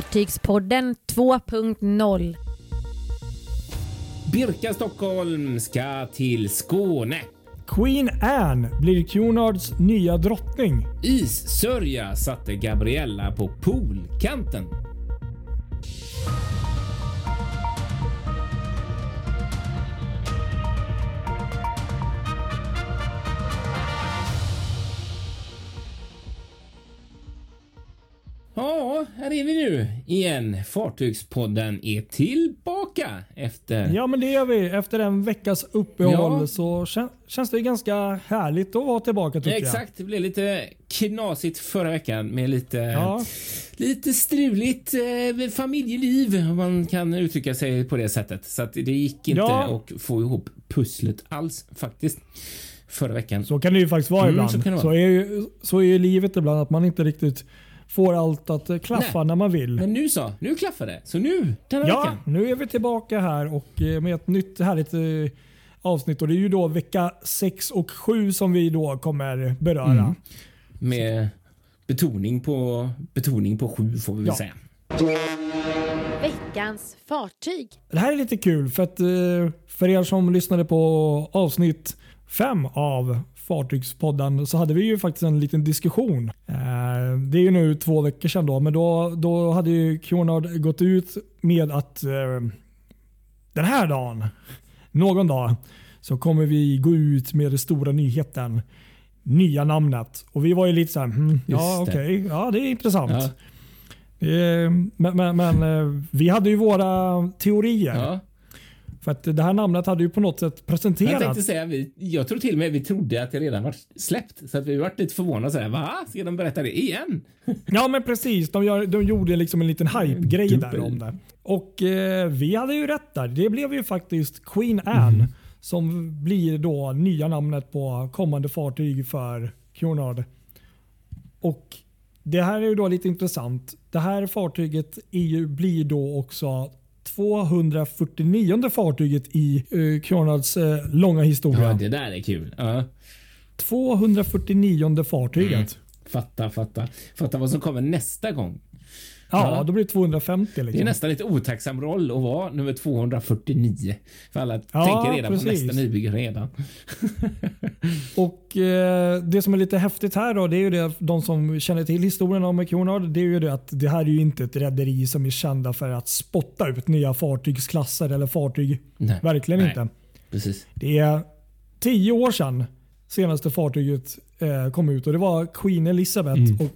Fartygspodden 2.0. Birka Stockholm ska till Skåne. Queen Anne blir Cunards nya drottning. Issörja satte Gabriella på poolkanten. Ja, här är vi nu igen. Fartygspodden är tillbaka efter... Ja, men det är vi. Efter en veckas uppehåll Ja. så kän- känns det ganska härligt att vara tillbaka tycker Exakt, det blev lite knasigt förra veckan med lite, Ja. lite struligt eh, familjeliv om man kan uttrycka sig på det sättet. Så att det gick inte Ja. att få ihop pusslet alls faktiskt förra veckan. jag. Så kan det ju faktiskt vara Mm, ibland. så Så, är ju, så är ju livet ibland att man inte riktigt får allt att klaffa Nej. när man vill. Men nu så, nu klaffar det. Så nu, den här Ja, veckan. nu är vi tillbaka här och eh, med ett nytt härligt eh, avsnitt och det är ju då vecka 6 och 7 som vi då kommer beröra. Mm. Med betoning på, betoning på sju får vi väl Ja. säga. Veckans fartyg. Det här är lite kul för att eh, för er som lyssnade på avsnitt 5 av Fartygspodden så hade vi ju faktiskt en liten diskussion. Eh, Det är ju nu två veckor sedan då, men då, då hade ju Cunard gått ut med att eh, den här dagen, någon dag, så kommer vi gå ut med den stora nyheten. Nya namnet. Och vi var ju lite så här, hmm, ja okej, ja det är intressant. Ja. Eh, Men, men, men vi hade ju våra teorier. Ja. För att det här namnet hade ju på något sätt Jag presenterats. tänkte säga, vi, jag tror till och med vi trodde att det redan var släppt. Så att vi varit lite förvånade. Så här, Va? Ska de berätta det igen? Ja men precis. De, gör, de gjorde liksom en liten hype-grej där om det. Och eh, vi hade ju rätt där. Det blev ju faktiskt Queen Anne Mm. som blir då nya namnet på kommande fartyg för Cunard. Och det här är ju då lite intressant. Det här fartyget ju, blir då också 249 fartyget i uh, Cunards eh, långa historia. Ja, det där är kul. Ja. 249 fartyget. Mm. Fatta, fatta. Fatta vad som kommer nästa gång. Ja, Ja. då blir det 250. Det är Liksom. nästan lite otacksam roll att vara nummer 249. För alla Ja, tänker redan på precis. nästa nybygge redan. Och eh, Det som är lite häftigt här då, det är ju det, de som känner till historien om Cunard, det är ju det att det här är ju inte ett rederi som är kända för att spotta ut nya fartygsklasser eller fartyg. Nej. Verkligen Nej. inte. Precis. Det är tio år sedan senaste fartyget eh, kom ut och det var Queen Elizabeth. Mm. Och,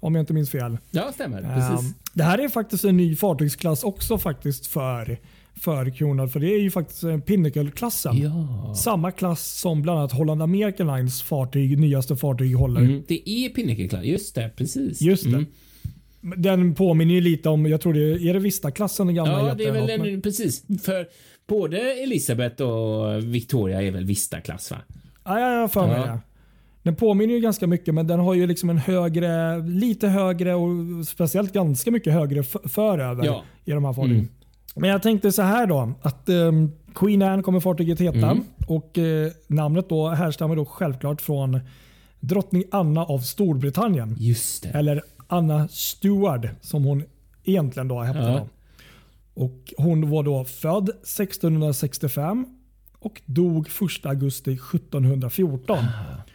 om jag inte minns fel. Ja, stämmer. Precis. det här är faktiskt en ny fartygsklass också faktiskt för, för Cunard. För det är ju faktiskt en Pinnacle-klassen. Ja. Samma klass som bland annat Holland American Lines fartyg, nyaste fartyg håller. Mm, det är Pinnacle Just det, precis. Just det. Mm. Den påminner ju lite om, jag tror det är, är det Vista-klassen den gamla Ja, det är väl en, precis. För både Elisabeth och Victoria är väl Vista-klass va? Ja, jag har för mig Ja. det. Den påminner ju ganska mycket men den har ju liksom en högre, lite högre och speciellt ganska mycket högre f- föröver Ja. i de här fartygen. Mm. Men jag tänkte så här då att ehm, Queen Anne kommer fartyget heta Mm. och eh, namnet då härstammar då självklart från drottning Anna av Storbritannien. Just det. Eller Anna Stewart som hon egentligen då hette. Ja. Då. Och hon var då född 1665 och dog 1 augusti 1714.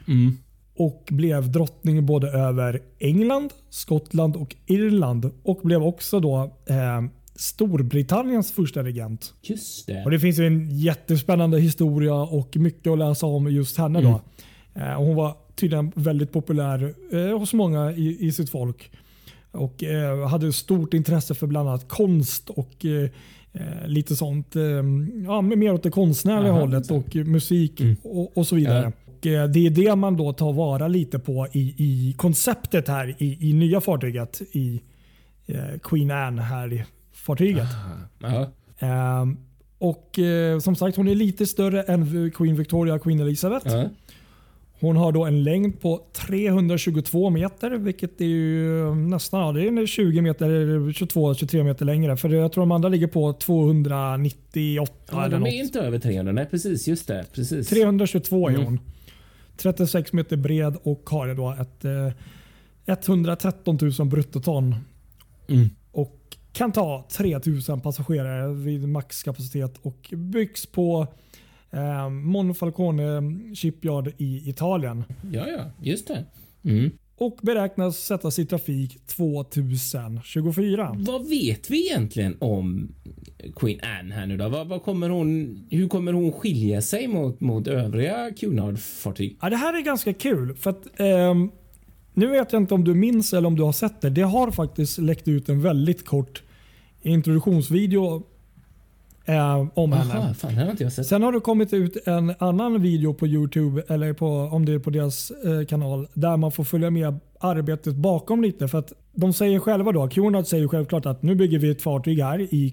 Mm. Och blev drottning både över England, Skottland och Irland. Och blev också då eh, Storbritanniens första regent. Just det. Och Det finns en jättespännande historia och mycket att läsa om just henne. Mm. Då. Eh, och hon var tydligen väldigt populär eh, hos många i, i sitt folk. Och eh, hade stort intresse för bland annat konst och eh, eh, lite sånt. Eh, ja, mer åt det konstnärliga Aha, hållet och musik Mm. och, och så vidare. Eh, det är det man då tar vara lite på i, i konceptet här i, i nya fartyget i eh, Queen Anne här i fartyget. Ja. Ehm, och eh, som sagt, hon är lite större än Queen Victoria och Queen Elizabeth. Ja. Hon har då en längd på 322 meter, vilket är ju nästan ja, det är 20 meter, 22-23 meter längre. För jag tror de andra ligger på 298 Ja, eller de något. är inte över 300. Nej, precis. Just det. Precis. 322 är Mm. Hon. 36 meter bred och har då ett eh, 113 000 bruttoton. Mm. Och kan ta 3000 passagerare vid maxkapacitet och byggs på eh, Monfalcone Shipyard i Italien Ja, ja, just det. Mm. Och beräknas sättas i trafik 2024. Vad vet vi egentligen om Queen Anne här nu då? Vad, vad kommer hon, hur kommer hon skilja sig mot, mot övriga Cunard-fartyg? Ja, det här är ganska kul. för att ehm, Nu vet jag inte om du minns eller om du har sett det. Det har faktiskt läckt ut en väldigt kort introduktionsvideo eh, om henne. Jaha, fan, det har inte jag sett. Sen har det kommit ut en annan video på Youtube, eller på, om det är på deras eh, kanal, där man får följa med arbetet bakom lite. För att De säger själva då, Cunard säger självklart att nu bygger vi ett fartyg här i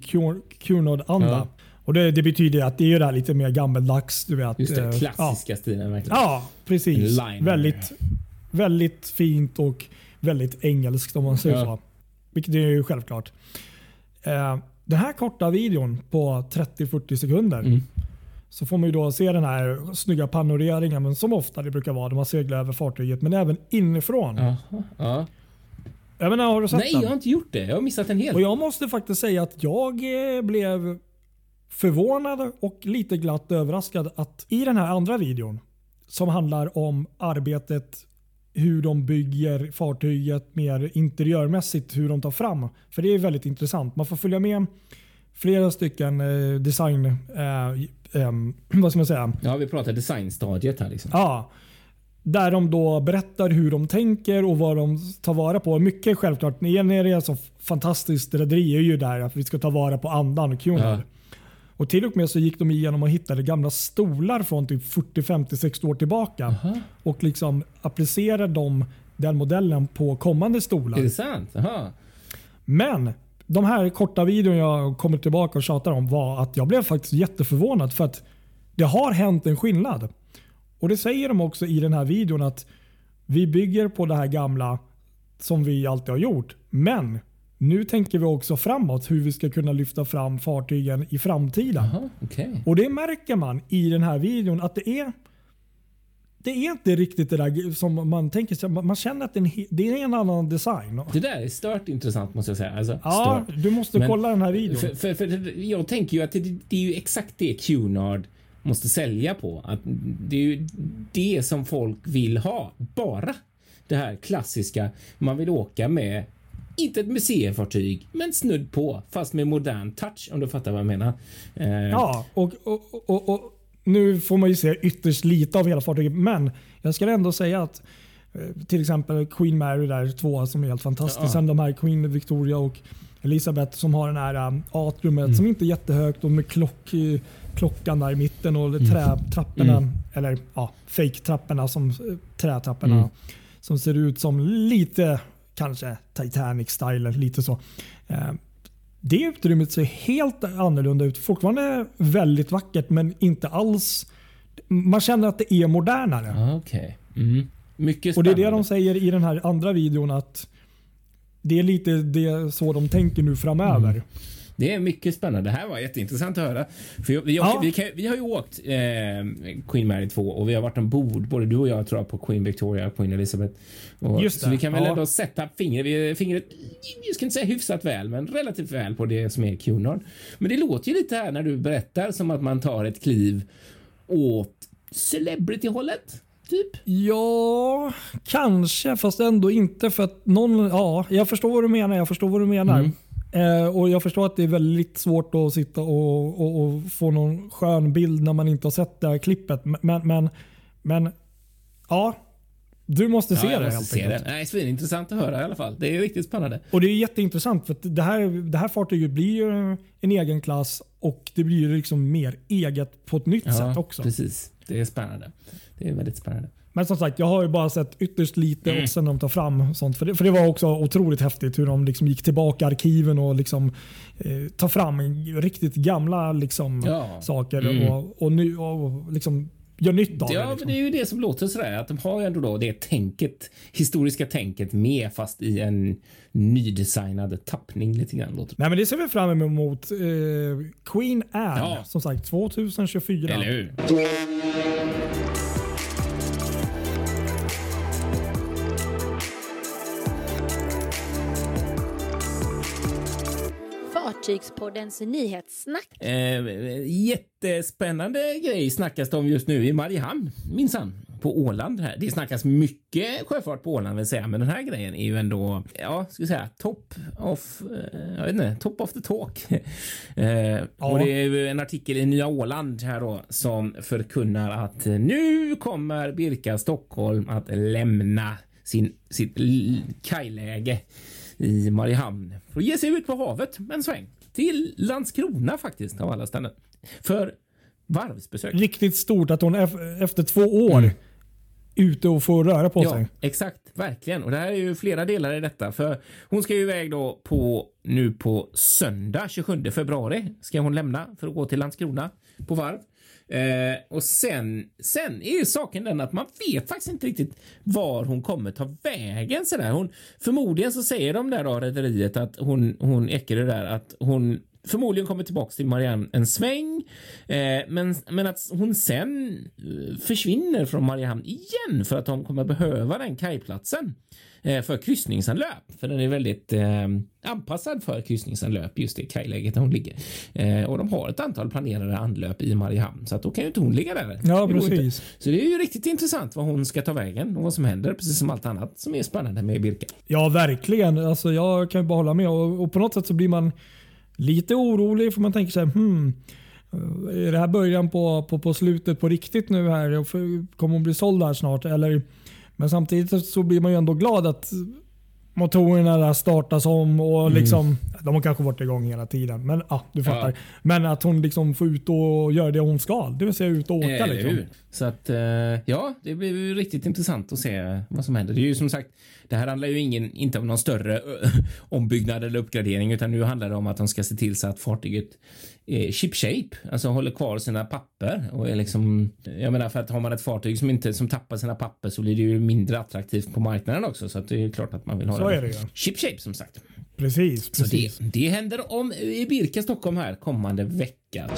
Cunard-anda. Ja. Och det, det betyder att det är ju det här lite mer gammeldags. Du vet, Just det, eh, klassiska stilen verkligen. Ja, precis. Väldigt, väldigt fint och väldigt engelskt om man säger Ja. så. Vilket är ju självklart. Eh, den här korta videon på 30-40 sekunder Mm. så får man ju då se den här snygga panoreringen men som ofta det brukar vara när man seglar över fartyget men även inifrån. Jaha, ja. Jag menar, har du sett Nej, den? jag har inte gjort det. Jag har missat en helt. Och jag måste faktiskt säga att jag eh, blev förvånad och lite glatt överraskad att i den här andra videon som handlar om arbetet hur de bygger fartyget mer interiörmässigt, hur de tar fram. För det är väldigt intressant. Man får följa med flera stycken eh, design... Eh, em, vad ska man säga? Ja, vi pratar designstadiet här liksom. Ja. Där de då berättar hur de tänker och vad de tar vara på. Mycket självklart. Det är så fantastiskt rederi är ju där att vi ska ta vara på andan och Cunard. Ja. Och till och med så gick de igenom och hittade gamla stolar från typ 40, 50, 60 år tillbaka. Och liksom applicerade de, den modellen på kommande stolar. Är det sant? Jaha. Men de här korta videon jag kommer tillbaka och tjatar om var att jag blev faktiskt jätteförvånad för att det har hänt en skillnad. Och det säger de också i den här videon att vi bygger på det här gamla som vi alltid har gjort. Men nu tänker vi också framåt hur vi ska kunna lyfta fram fartygen i framtiden. Jaha, okej. Och det märker man i den här videon att det är det är inte riktigt det där som man tänker sig. Man känner att det är en, he- det är en annan design. Det där är stört intressant måste jag säga. Alltså, Ja, stört. du måste Men- kolla den här videon. För, för, för jag tänker ju att det, det är ju exakt det Cunard måste sälja på. Att det är ju det som folk vill ha. Bara det här klassiska. Man vill åka med inte ett museifartyg, men snudd på, fast med modern touch om du fattar vad jag menar. Eh, Ja, och, och, och, och nu får man ju se ytterst lite av hela fartyget, men jag ska ändå säga att eh, till exempel Queen Mary där, två som är helt fantastiskt. Ja. Sen de här Queen Victoria och Elizabeth som har den här um, atriumet Mm. som inte är jättehögt och med klock, eh, klockan där i mitten och trätrapporna, Mm. eller ja, fake-trapporna som eh, trätrapporna Mm. som ser ut som lite kanske Titanic-style, lite så. Eh, det utrymmet ser helt annorlunda ut. Fortfarande väldigt vackert men inte alls... Man känner att det är modernare. ah, Okej. Mm. Mycket Och det är det de säger i den här andra videon att det är lite det så de tänker nu framöver. Mm. Det är mycket spännande. Det här var jätteintressant att höra. För jag, jag, Ja. vi, kan, vi har ju åkt eh, Queen Mary 2 och vi har varit ombord, både du och jag tror jag, på Queen Victoria och Queen Elizabeth. Och, Just så vi kan väl ja. ändå sätta fingret, fingret, jag ska inte säga hyfsat väl, men relativt väl på det som är Cunard. Men det låter ju lite här när du berättar som att man tar ett kliv åt celebrity-hållet. Typ. Ja, kanske fast ändå inte för att någon... Ja, jag förstår vad du menar. Jag förstår vad du menar. Mm. Eh, och Jag förstår att det är väldigt svårt att sitta och, och, och få någon skön bild när man inte har sett det här klippet. Men, men, men ja, du måste se ja, jag det måste helt se enkelt. det. Nej, svinintressant att höra i alla fall. Det är riktigt spännande. Och det är jätteintressant för det här, det här fartyget blir ju en egen klass och det blir ju liksom mer eget på ett nytt sätt också. precis. Det är spännande. Det är väldigt spännande. Men som sagt, jag har ju bara sett ytterst lite Mm. och sen de tar fram sånt. För det, för det var också otroligt häftigt hur de liksom gick tillbaka arkiven och liksom, eh, tar fram riktigt gamla liksom, Ja. saker Mm. och, och, ny, och liksom gör nytt av Ja, det. men Liksom. det är ju det som låter sådär. Att de har ju ändå då det tänket, historiska tänket med fast i en nydesignad tappning lite grann. Låter. Nej, men det ser vi fram emot. Eh, Queen Anne, Ja. som sagt 2024. Eller hur? Fartygspoddens nyhetssnack. Eh, jättespännande grej snackas det om just nu i Mariehamn minsann på Åland. Här. Det snackas mycket sjöfart på Åland vill säga, men den här grejen är ju ändå, ja, ska vi säga top of, eh, jag vet inte, top of the talk. eh, ja. Och det är ju en artikel i Nya Åland här då som förkunnar att nu kommer Birka Stockholm att lämna sin, sitt kajläge i Mariehamn för att ge sig ut på havet en sväng till Landskrona faktiskt av alla ställen för varvsbesök. Riktigt stort att hon efter två år mm. ute och får röra på ja, sig. Exakt, verkligen. Och det här är ju flera delar i detta. För hon ska ju iväg då på nu på söndag 27 februari ska hon lämna för att gå till Landskrona på varv. Eh, och sen, sen är ju saken den att man vet faktiskt inte riktigt var hon kommer ta vägen. Så där. Hon, förmodligen så säger de där då rederiet att hon, hon Eckerö där att hon förmodligen kommer tillbaks till Marianne en sväng. Eh, men, men att hon sen eh, försvinner från Mariehamn igen för att de kommer behöva den kajplatsen eh, för kryssningsanlöp. För den är väldigt eh, anpassad för kryssningsanlöp just det kajläget där hon ligger. Eh, och de har ett antal planerade anlöp i Mariehamn så att då kan ju inte hon ligga där. Ja, precis. Så det är ju riktigt intressant vad hon ska ta vägen och vad som händer, precis som allt annat som är spännande med Birka. Ja, verkligen. Alltså, jag kan ju bara hålla med och, och på något sätt så blir man lite orolig för man tänker sig hmm, är det här början på, på, på slutet på riktigt nu här? Kommer hon bli såld här snart? Eller, men samtidigt så blir man ju ändå glad att motorerna där startas om och mm. liksom, de har kanske varit igång hela tiden. Men ah, du fattar. Ja. Men att hon liksom får ut och göra det hon ska. Det vill säga ut och åka. Eh, liksom. Så att eh, ja, det blir ju riktigt intressant att se vad som händer. Det är ju som sagt, det här handlar ju ingen, inte om någon större ombyggnad eller uppgradering utan nu handlar det om att de ska se till så att fartyget är ship shape, alltså håller kvar sina papper och är liksom. Jag menar för att har man ett fartyg som inte som tappar sina papper så blir det ju mindre attraktivt på marknaden också så att det är klart att man vill ha så är det, ja. ship shape som sagt. Precis, precis. Så det, det händer om i Birka Stockholm här kommande vecka.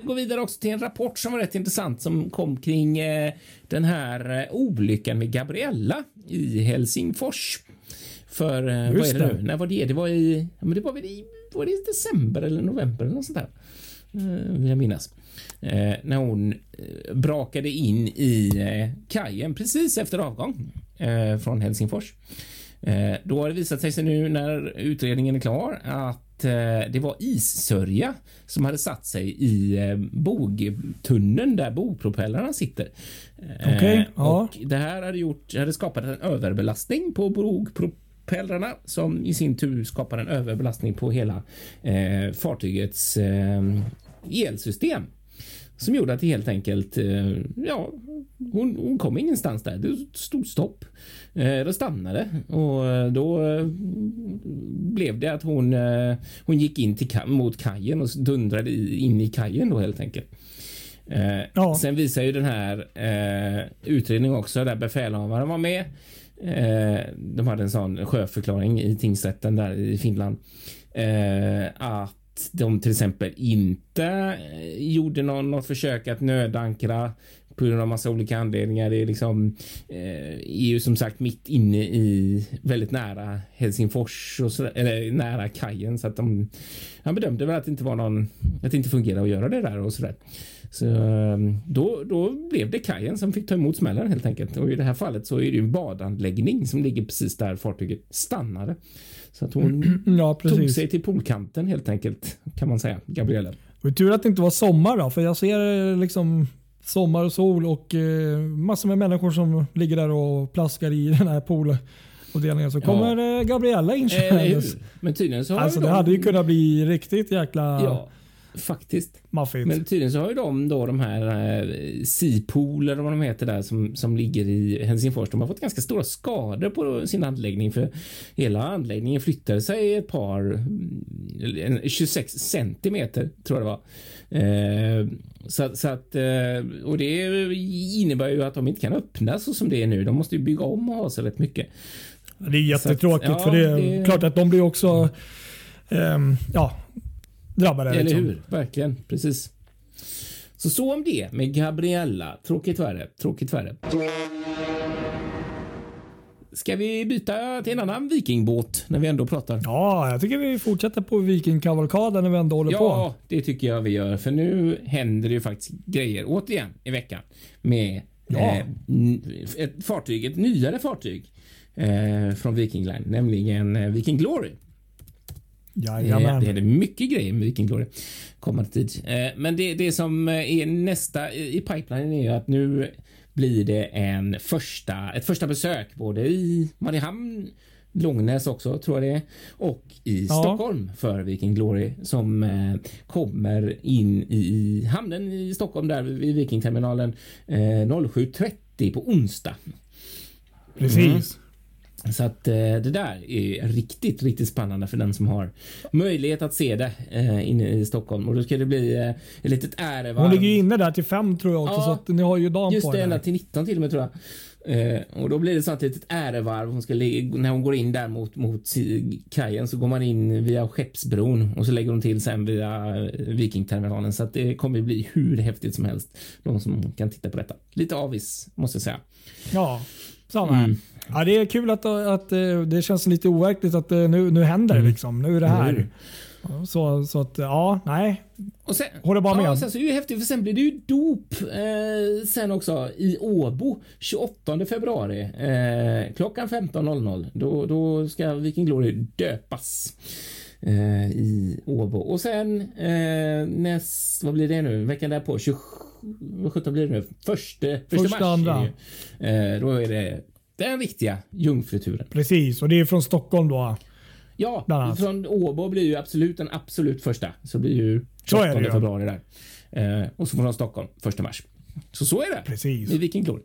Vi går vidare också till en rapport som var rätt intressant som kom kring eh, den här eh, olyckan med Gabriella i Helsingfors. För eh, vad är det nu? När var det? Det var i, ja, men det var väl i, var det december eller november eller något sånt där. Eh, vill jag minnas. Eh, när hon eh, brakade in i kajen precis efter avgång från Helsingfors. Då har det visat sig nu när utredningen är klar att det var issörja som hade satt sig i bogtunneln där bogpropellrarna sitter. Okay, ja. och det här hade, gjort, hade skapat en överbelastning på bogpropellrarna som i sin tur skapar en överbelastning på hela fartygets elsystem som gjorde att det helt enkelt, ja, hon, hon kom ingenstans där. Det stod stopp. Eh, då stannade och eh, då eh, blev det att hon, eh, hon gick in till, mot kajen och dundrade in i kajen då helt enkelt. Eh, ja. Sen visar ju den här eh, utredningen också där befälhavaren var med. Eh, de hade en sån sjöförklaring i tingsrätten där i Finland. Eh, att de till exempel inte eh, gjorde någon, något försök att nödankra på grund av massa olika anledningar. Det är liksom eh, EU som sagt mitt inne i väldigt nära Helsingfors och så, eller nära kajen så att de han bedömde väl att det inte var någon att det inte fungerade att göra det där och så där. Så ehm, då, då blev det kajen som fick ta emot smällen helt enkelt. Och i det här fallet så är det en badanläggning som ligger precis där fartyget stannade. Så att hon ja, tog sig till poolkanten helt enkelt kan man säga, Gabriella. Var tur att det inte var sommar då, för jag ser liksom sommar och sol och eh, massor med människor som ligger där och plaskar i den här poolavdelningen. Så kommer ja. Eh, Gabriella in. Men tydligen så har alltså, de... Det hade ju kunnat bli riktigt jäkla... Ja. Faktiskt. Maffigt. Men tydligen så har ju de då de här eh, Seapool eller vad de heter där som, som ligger i Helsingfors. De har fått ganska stora skador på sin anläggning för hela anläggningen flyttade sig ett par 26 centimeter tror jag det var. Eh, så, så, att eh, och det innebär ju att de inte kan öppnas så som det är nu. De måste ju bygga om och ha sig rätt mycket. Det är jättetråkigt att, ja, för det är det... klart att de blir också um, ja, drabbade. Eller liksom. hur? Verkligen. Precis. Så så om det med Gabriella. Tråkigt värre. Tråkigt värre. ska vi byta till en annan vikingbåt när vi ändå pratar? Ja, jag tycker vi fortsätter på vikingkavalkaden när vi ändå håller på. Ja, det tycker jag vi gör. För nu händer det ju faktiskt grejer återigen i veckan med Ja. eh, ett fartyg, ett nyare fartyg eh, från Viking Line, nämligen eh, Viking Glory. Eh, Jajamän. Det händer mycket grejer med Viking Glory kommande tid. Eh, Men det, det som eh, är nästa i pipelinen är att nu blir det en första, ett första besök både i Mariehamn, Långnäs också tror jag det är och i Ja. Stockholm för Viking Glory som eh, kommer in i, hamnen i Stockholm där vid Vikingterminalen eh, 07.30 på onsdag. Precis. Så att eh, det där är riktigt, riktigt spännande för den som har möjlighet att se det eh, inne i Stockholm. Och då ska det bli eh, ett litet ärevarv. Hon ligger ju inne där till fem tror jag också, Ja, så att ni har ju dagen Just på det, er ända till 19 till och med tror jag. Eh, och då blir det sånt litet ärevarv. Hon ska, när hon går in där mot, mot kajen så går man in via Skeppsbron och så lägger hon till sen via eh, Vikingterminalen. Så att det kommer bli hur häftigt som helst. De som kan titta på detta. Lite avis måste jag säga. Ja, samma här. Mm. Ja, det är kul att, att eh, det känns lite overkligt att eh, nu, nu händer det liksom. Nu är det här. Så, så att ja, nej. Och sen, Håller bara med. Ja, sen så är det ju häftigt för sen blir det ju dop eh, sen också i Åbo 28 februari eh, klockan 15.00. Då, då ska Viking Glory döpas eh, i Åbo. Och sen eh, näst, vad blir det nu? Veckan därpå, 27, vad sjutton blir det nu? Första, första, Första, mars. andra. Är det ju. Eh, då är det den riktiga jungfruturen. Precis, och det är från Stockholm då. Ja, från Åbo blir ju absolut den absolut första. Så blir ju Så är 28 det ju. februari där. Eh, och så från Stockholm 1 mars. Så så är det. Precis. I Viking Glory.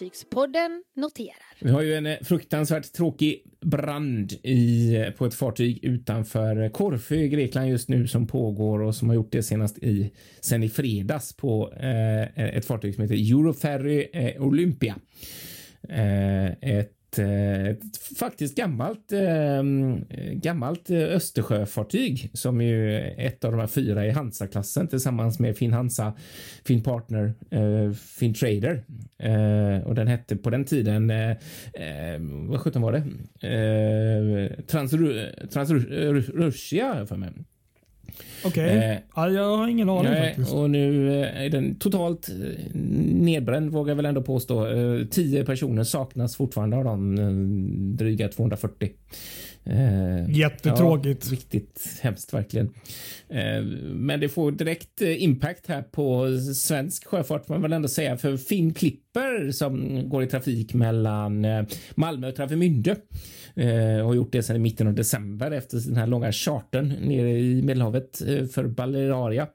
Fartygspodden noterar. Vi har ju en eh, fruktansvärt tråkig brand i, eh, på ett fartyg utanför eh, Korfu i Grekland just nu som pågår och som har gjort det senast i sen i fredags på eh, ett fartyg som heter Euroferry eh, Olympia. Eh, ett Eh, faktiskt gammalt, eh, gammalt eh, Östersjöfartyg som är ju ett av de här fyra i Hansa-klassen tillsammans med Finn Hansa, Finn Partner, Finn Trader. Och den hette på den tiden, vad sjutton var det? Transru- Transrussia har jag för mig. Okej. Eh, ja, jag har ingen aning Nej, faktiskt. och nu eh, är den totalt eh, nedbränd vågar jag väl ändå påstå. Eh, Tio personer saknas fortfarande av de eh, dryga 240. Eh, Jättetråkigt. Ja, riktigt hemskt verkligen. Eh, Men det får direkt eh, impact här på svensk sjöfart får man väl ändå säga. För Finn Klipper som går i trafik mellan eh, Malmö och Travemünde eh, har gjort det sedan i mitten av december efter den här långa chartern nere i Medelhavet eh, för Balearia.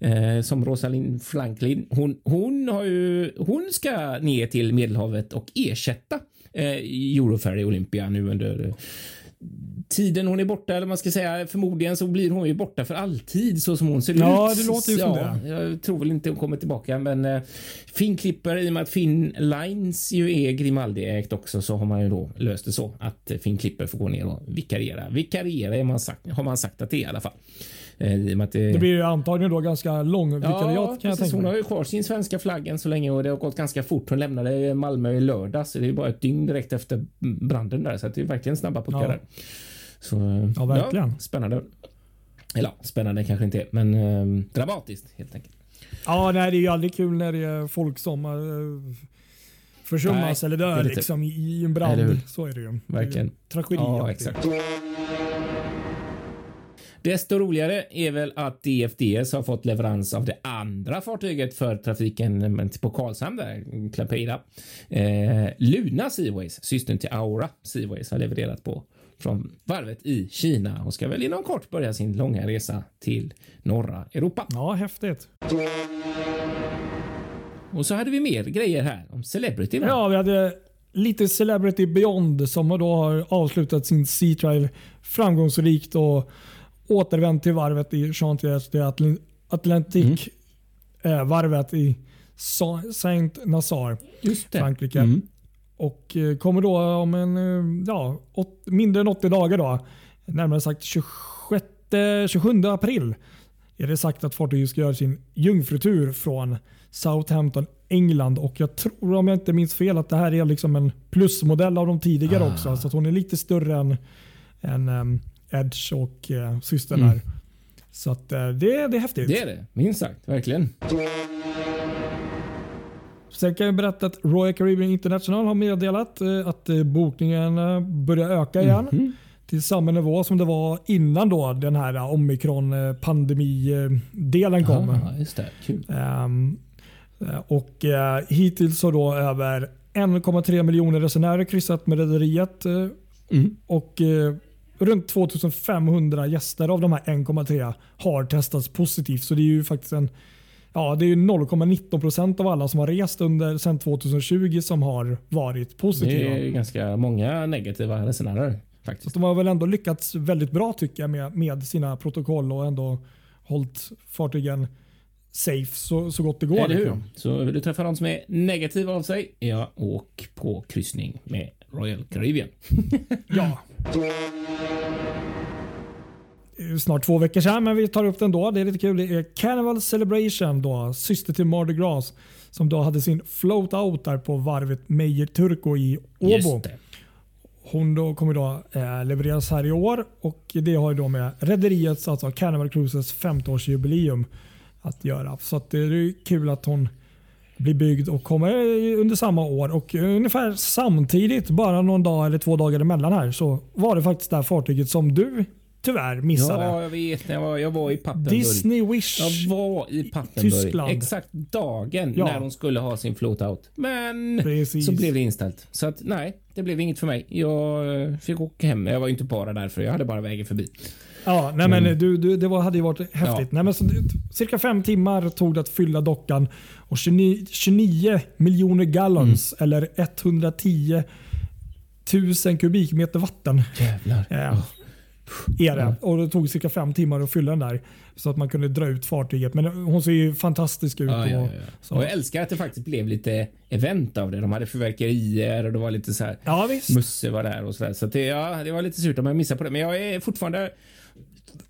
Eh, Som Rosalind Franklin. Hon, hon, har ju, hon ska ner till Medelhavet och ersätta eh, Euroferry Olympia nu under tiden hon är borta, eller man ska säga förmodligen så blir hon ju borta för alltid så som hon ser Ja, ut. det låter ju som ja, det. Jag tror väl inte hon kommer tillbaka, men eh, Finn Klipper, i och med att Finn Lines ju är Grimaldi-ägt också, så har man ju då löst det så att Finn Klipper får gå ner och vikariera. Vikariera är man sagt, har man sagt att det är i alla fall. Eh, det, Det blir ju antagligen då ganska lång vikariat kan jag precis. tänka Hon har ju kvar sin svenska flagg än så länge och det har gått ganska fort. Hon lämnade Malmö i lördags, så det är bara ett dygn direkt efter branden där, så att det är verkligen snabba puckar Ja. där. Så, eh, Ja, verkligen. spännande. Eller ja, spännande kanske inte är, men eh, dramatiskt helt enkelt. Ja, nej, det är ju aldrig kul när det är folk som uh, försummas Nej, eller dör liksom, i, en brand. Så är det ju. Verkligen. Det är Tragedi. Ja, alltid. exakt. Desto roligare är väl att DFDS har fått leverans av det andra fartyget för trafiken på Karlshamn där. Eh, Luna Seaways, systern till Aura Seaways, har levererat på från varvet i Kina och ska väl inom kort börja sin långa resa till norra Europa. Ja, häftigt. Och så hade vi mer grejer här om Celebrity. Ja, vi hade lite Celebrity Beyond som då har avslutat sin Sea Trial framgångsrikt och återvänt till varvet i Chantiers de Atl- Atlantic. Eh, varvet i Sa- Saint Nazaire. Frankrike. Mm. Och eh, kommer då om en, eh, ja, åt, mindre än 80 dagar då närmare sagt 26, 27 april, är det sagt att fartyget ska göra sin jungfrutur från Southampton, England. Och Jag tror, om jag inte minns fel, att det här är liksom en plusmodell av de tidigare Ah. också. Så att hon är lite större än, än um, Edge och uh, systern Mm. här. Så att, uh, det, det är häftigt. Det är det, minst sagt. Verkligen. Sen kan jag berätta att Royal Caribbean International har meddelat eh, att eh, bokningen eh, börjar öka igen. Mhm. Till samma nivå som det var innan då den här eh, omikron-pandemi-delen kom. Ja, just det. Kul. Eh, och eh, hittills har då över 1,3 miljoner resenärer kryssat med rederiet. eh, Mm. Och eh, runt 2500 gäster av de här 1,3 har testats positivt. Så det är ju faktiskt en Ja, det är ju 0,19 procent av alla som har rest under sedan 2020 som har varit positiva. Det är ganska många negativa resenärer Så faktiskt. de har väl ändå lyckats väldigt bra tycker jag med, med sina protokoll och ändå hållit fartygen safe så, så gott det går. Eller hur? liksom. Så vill du träffa någon som är negativ av sig? Ja, åk på kryssning med Royal Caribbean. Ja. Snart två veckor sedan, men vi tar upp den då. Det är lite kul. Det är Carnival Celebration, då, syster till Mardi Gras, som då hade sin float out där på varvet Meyer Turco i Åbo. Hon då kommer då eh, levereras här i år och det har ju då med rederiets, alltså Carnival Cruises 50-årsjubileum att göra. Så att det är kul att hon blir byggd och kommer under samma år. Och ungefär samtidigt, bara någon dag eller två dagar emellan här, så var det faktiskt det här fartyget som du tyvärr missade. Ja, jag vet. Jag var, jag var i Papenburg. Disney Wish. Jag var i Papenburg Tyskland. exakt dagen Ja. när hon skulle ha sin float-out. Men Precis. så blev det inställt. Så att nej, det blev inget för mig. Jag eh, fick åka hem. Jag var inte bara där för jag hade bara vägen förbi. Ja, nej men Mm. du, du, det var, hade ju varit häftigt. Nej, men så, cirka fem timmar tog det att fylla dockan och 29, 29 miljoner gallons Mm. eller 110 000 kubikmeter vatten Jävlar. eh, är det. Och det tog cirka fem timmar att fylla den där så att man kunde dra ut fartyget. Men hon ser ju fantastisk ut. Ja, ja, och, ja. så. Och jag älskar att det faktiskt blev lite event av det. De hade fyrverkerier och det var lite så här. ja visst. Musse var där och så där. Så det, ja, det var lite surt om jag missade på det. Men jag är fortfarande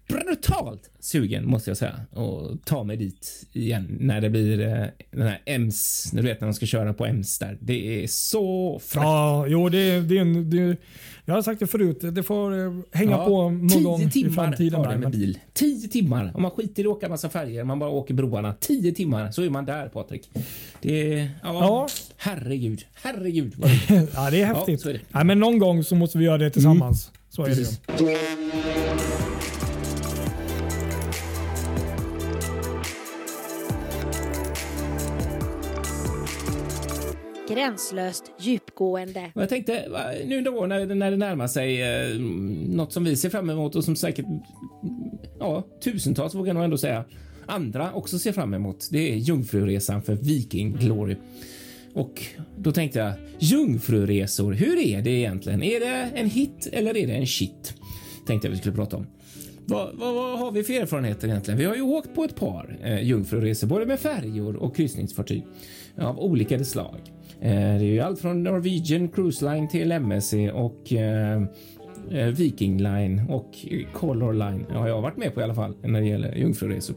brutalt sugen måste jag säga och ta mig dit igen när det blir eh, den här EMS. Du vet när de ska köra på EMS där. Det är så fräckt. Ja, jo, det, det är en, det, jag har sagt det förut. Det får eh, hänga Ja, på någon tio gång i timmar framtiden. Där, det med bil. Tio timmar. Om man skiter i att åka massa färger, man bara åker broarna. Tio timmar så är man där Patrik. Det är, ja, Ja. herregud, herregud. Ja, det är häftigt. så är det. Nej, men någon gång så måste vi göra det tillsammans. Så är det Gränslöst djupgående. Jag tänkte nu då när, när det närmar sig eh, något som vi ser fram emot och som säkert ja, tusentals vågar jag nog ändå säga andra också ser fram emot. Det är Jungfruresan för Viking Glory. Och då tänkte jag jungfruresor. Hur är det egentligen? Är det en hit eller är det en shit? Tänkte jag vi skulle prata om. Vad, vad, vad har vi för erfarenheter egentligen? Vi har ju åkt på ett par eh, jungfruresor, både med färjor och kryssningsfartyg av olika slag. Eh, det är ju allt från Norwegian Cruise Line till MSC och eh, eh, Viking Line och Color Line har jag varit med på i alla fall när det gäller jungfruresor.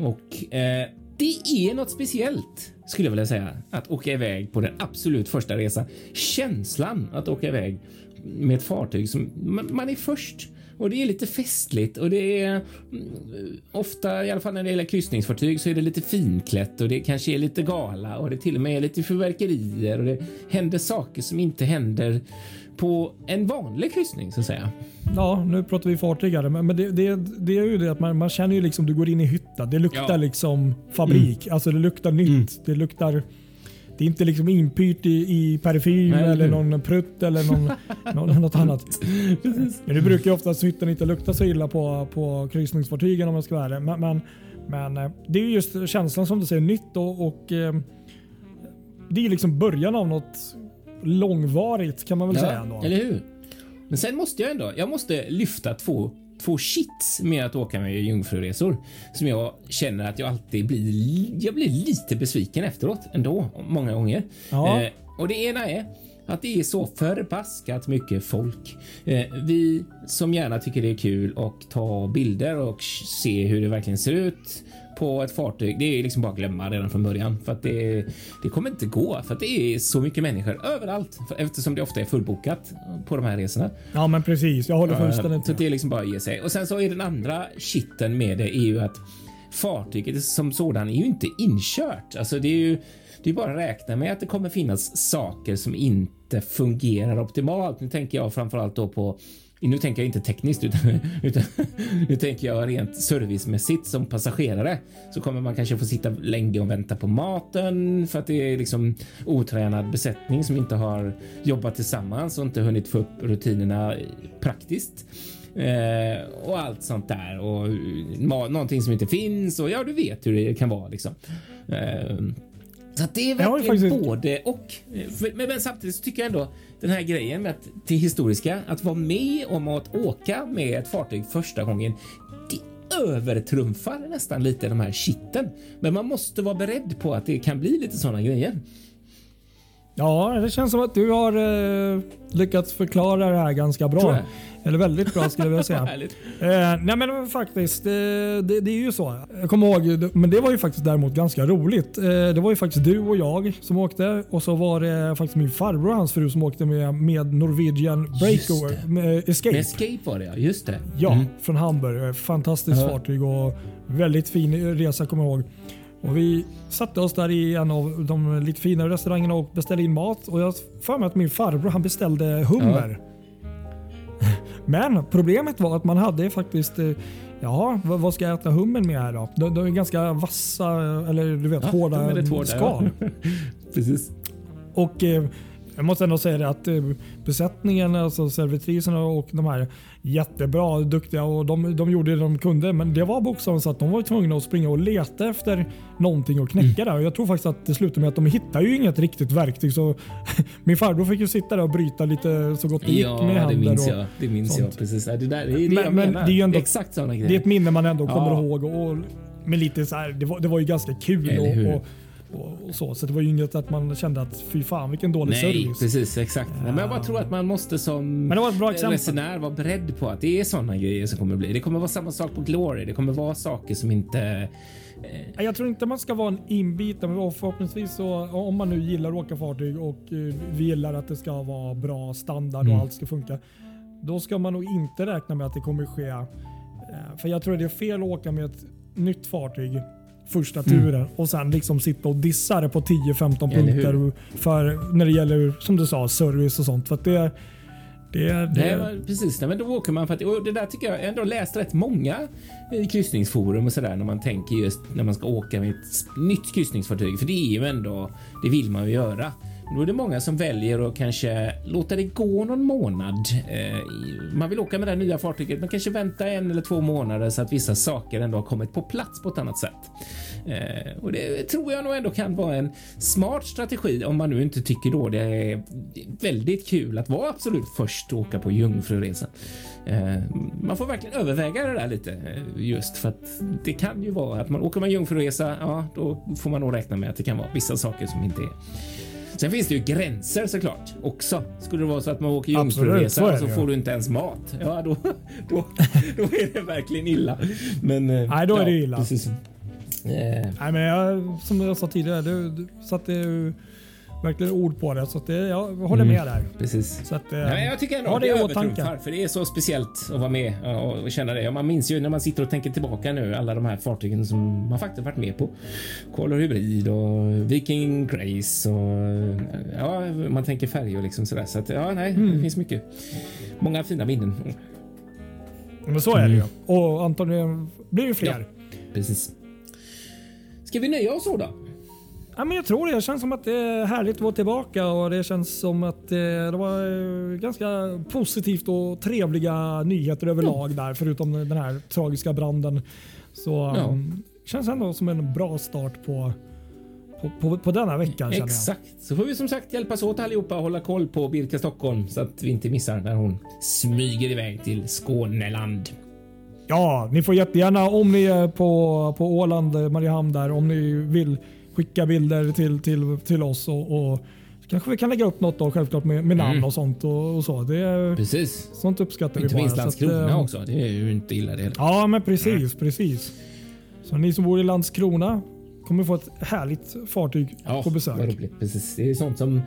Och eh, det är något speciellt skulle jag vilja säga att åka iväg på den absolut första resan. Känslan att åka iväg med ett fartyg som man, man är först och det är lite festligt och det är mm, ofta, i alla fall när det gäller kryssningsfartyg, så är det lite finklätt och det kanske är lite gala och det till och med är lite fyrverkerier och det händer saker som inte händer på en vanlig kryssning så att säga. Ja, nu pratar vi fartyg här, men men det, det, det är ju det att man, man känner ju liksom du går in i hytta. Det luktar Ja. liksom fabrik. Alltså det luktar nytt. Det luktar... Det är inte liksom inpyrt i, i parfym Nej, eller hur? någon prutt eller någon, någon, något annat. Men det brukar ju oftast hytten inte lukta så illa på, på kryssningsfartygen om jag ska vara ärlig. Men, men, men eh, det är ju just känslan som du säger, nytt och, och eh, det är liksom början av något långvarigt kan man väl säga. Ändå. eller hur? Men sen måste jag ändå, jag måste lyfta två, två shits med att åka med jungfruresor som jag känner att jag alltid blir, jag blir lite besviken efteråt ändå många gånger. Ja. Eh, och det ena är att det är så förbaskat mycket folk. Eh, vi som gärna tycker det är kul och ta bilder och se hur det verkligen ser ut på ett fartyg. Det är liksom bara glömma redan från början för att det, det kommer inte gå för att det är så mycket människor överallt eftersom det ofta är fullbokat på de här resorna. Ja, men precis. Jag håller fullständigt uh, Så det är liksom bara att ge sig. Och sen så är den andra kitten med det är ju att fartyget som sådan är ju inte inkört. Alltså det är ju det är bara att räkna med att det kommer finnas saker som inte fungerar optimalt. Nu tänker jag framförallt då på nu tänker jag inte tekniskt utan, utan nu tänker jag rent servicemässigt som passagerare så kommer man kanske få sitta länge och vänta på maten för att det är liksom otränad besättning som inte har jobbat tillsammans och inte hunnit få upp rutinerna praktiskt. Eh, och allt sånt där och någonting som inte finns och ja, du vet hur det kan vara liksom. Eh, så det är verkligen både och. Men, men, samtidigt så tycker jag ändå den här grejen med att det historiska, att vara med om att åka med ett fartyg första gången. Det övertrumfar nästan lite de här kitten, men man måste vara beredd på att det kan bli lite sådana grejer. Ja, det känns som att du har eh, lyckats förklara det här ganska bra. Eller väldigt bra skulle jag vilja säga. eh, nej men faktiskt, det, det, det, är ju så. Jag kommer ihåg, men det var ju faktiskt däremot ganska roligt. Eh, det var ju faktiskt du och jag som åkte och så var det faktiskt min farbror och hans fru som åkte med, med Norwegian Breakover. Med Escape. Med Escape var det ja, just det. Ja, mm. från Hamburg. Fantastiskt ja. fartyg och väldigt fin resa kommer jag ihåg. Och vi satte oss där i en av de lite finare restaurangerna och beställde in mat. Och jag för mig att min farbror han beställde hummer. Ja. Men problemet var att man hade faktiskt eh, Ja, vad ska jag äta hummen med här då? De, de är ganska vassa eller du vet ja, hårda, hårda skal. Precis. Och eh, jag måste ändå säga det att eh, besättningen, alltså servitriserna och de här jättebra, duktiga och de, de gjorde det de kunde. Men det var bokstavligt så att de var tvungna att springa och leta efter någonting att knäcka mm. där. Jag tror faktiskt att det slutade med att de hittade ju inget riktigt verktyg. Så min farbror fick ju sitta där och bryta lite så gott det ja, gick med händer. Det minns jag. Det minns jag precis. Det, där, det är det men, jag men menar. Det är, ändå, Exakt sådana grejer. Det är ett minne man ändå kommer ja. ihåg. Och, och, med lite så här, det, var, det var ju ganska kul. Och, och, och, så. Så det var ju inget att man kände att fy fan vilken dålig Nej, service. precis exakt. Uh, men jag bara tror att man måste som men det var ett bra resenär vara beredd på att det är sådana grejer som kommer bli. Det kommer vara samma sak på Glory. Det kommer vara saker som inte eh, jag tror inte man ska vara en inbitare, men förhoppningsvis så om man nu gillar att åka fartyg och eh, vi gillar att det ska vara bra standard och mm. allt ska funka. Då ska man nog inte räkna med att det kommer ske. Eh, för jag tror det är fel att åka med ett nytt fartyg första turen mm. och sen liksom sitta och dissa det på 10-15 punkter för när det gäller som du sa service och sånt. För det, det, det... det precis, nej, men då åker man för att och det där tycker jag ändå läst rätt många i kryssningsforum och sådär när man tänker just när man ska åka med ett nytt kryssningsfartyg. För det är ju ändå, det vill man ju göra. Då är det många som väljer att kanske låta det gå någon månad. Eh, man vill åka med det nya fartyget, men kanske vänta en eller två månader så att vissa saker ändå har kommit på plats på ett annat sätt. Eh, och det tror jag nog ändå kan vara en smart strategi om man nu inte tycker då det är väldigt kul att vara absolut först och åka på jungfruresan. Eh, man får verkligen överväga det där lite just för att det kan ju vara att man åker med jungfruresa. Ja, då får man nog räkna med att det kan vara vissa saker som inte är Sen finns det ju gränser såklart också. Skulle det vara så att man åker jungfruresa och så får du inte ens mat. Ja, då, då, då är det verkligen illa. Men, eh, Nej, då är det illa. Precis. Nej, men jag, som jag sa tidigare, du, du satte verkligen ord på det. Så att det, jag håller med mm, där. Precis. Så att, Nej, jag tycker ändå att det övertrumfar för det är så speciellt att vara med och känna det. Man minns ju när man sitter och tänker tillbaka nu alla de här fartygen som man faktiskt varit med på. Color Hybrid och Viking Grace och ja, man tänker färger liksom sådär. Så att ja, nej, mm. det finns mycket. Många fina minnen. Men så är det ju. Mm. Och antagligen blir det fler. Ja, precis. Ska vi nöja oss så då? Ja, men jag tror det. Det känns som att det är härligt att vara tillbaka och det känns som att det var eh, ganska positivt och trevliga nyheter överlag mm. där förutom den här tragiska branden. Så ja. um, känns ändå som en bra start på på, på, på denna veckan. Exakt. Så får vi som sagt hjälpas åt allihopa och hålla koll på Birka Stockholm så att vi inte missar när hon smyger iväg till Skåneland. Ja, ni får jättegärna om ni är på, på Åland, Mariehamn där, om ni vill skicka bilder till, till, till oss och, och Kanske vi kan lägga upp något då självklart med, med namn Mm. och sånt och, och så. Det, Precis. sånt uppskattar vi Inte minst så att, Landskrona eh, också. Det är ju inte illa det. Ja, men precis, precis. Så ni som bor i Landskrona kommer få ett härligt fartyg på vad besök. roligt. Precis. Det är sånt som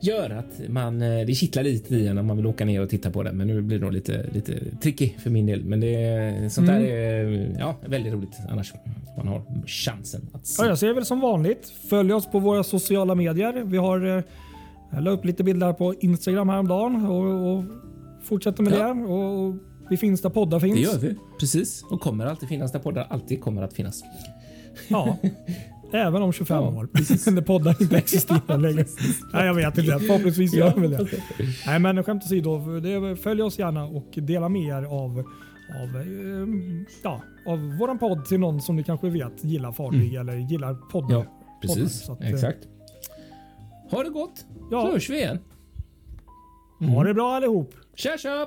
gör att man, eh, det kittlar lite i en när man vill åka ner och titta på det. Men nu blir det nog lite, lite tricky för min del. Men det, sånt Mm. där är ja, väldigt roligt annars. Man har chansen att se. Ja, jag säger väl som vanligt. Följ oss på våra sociala medier. Vi har eh, jag la upp lite bilder på Instagram häromdagen och, och fortsätter med Ja. det. Och, och vi finns där poddar finns. Det gör vi. Precis. Och kommer alltid finnas där poddar alltid kommer att finnas. Ja. Även om 25 Ja, år. När poddar inte existerar längre. Nej, jag vet inte. Förhoppningsvis gör väl det. Nej, men skämt åsido. Följ oss gärna och dela med er av, av, eh, ja, av våran podd till någon som ni kanske vet gillar fartyg eller gillar poddar. Ja, precis. Så att, eh, Exakt. Ha det gott. Ja. Så hörs vi igen. Ha det bra allihop. Tja tja!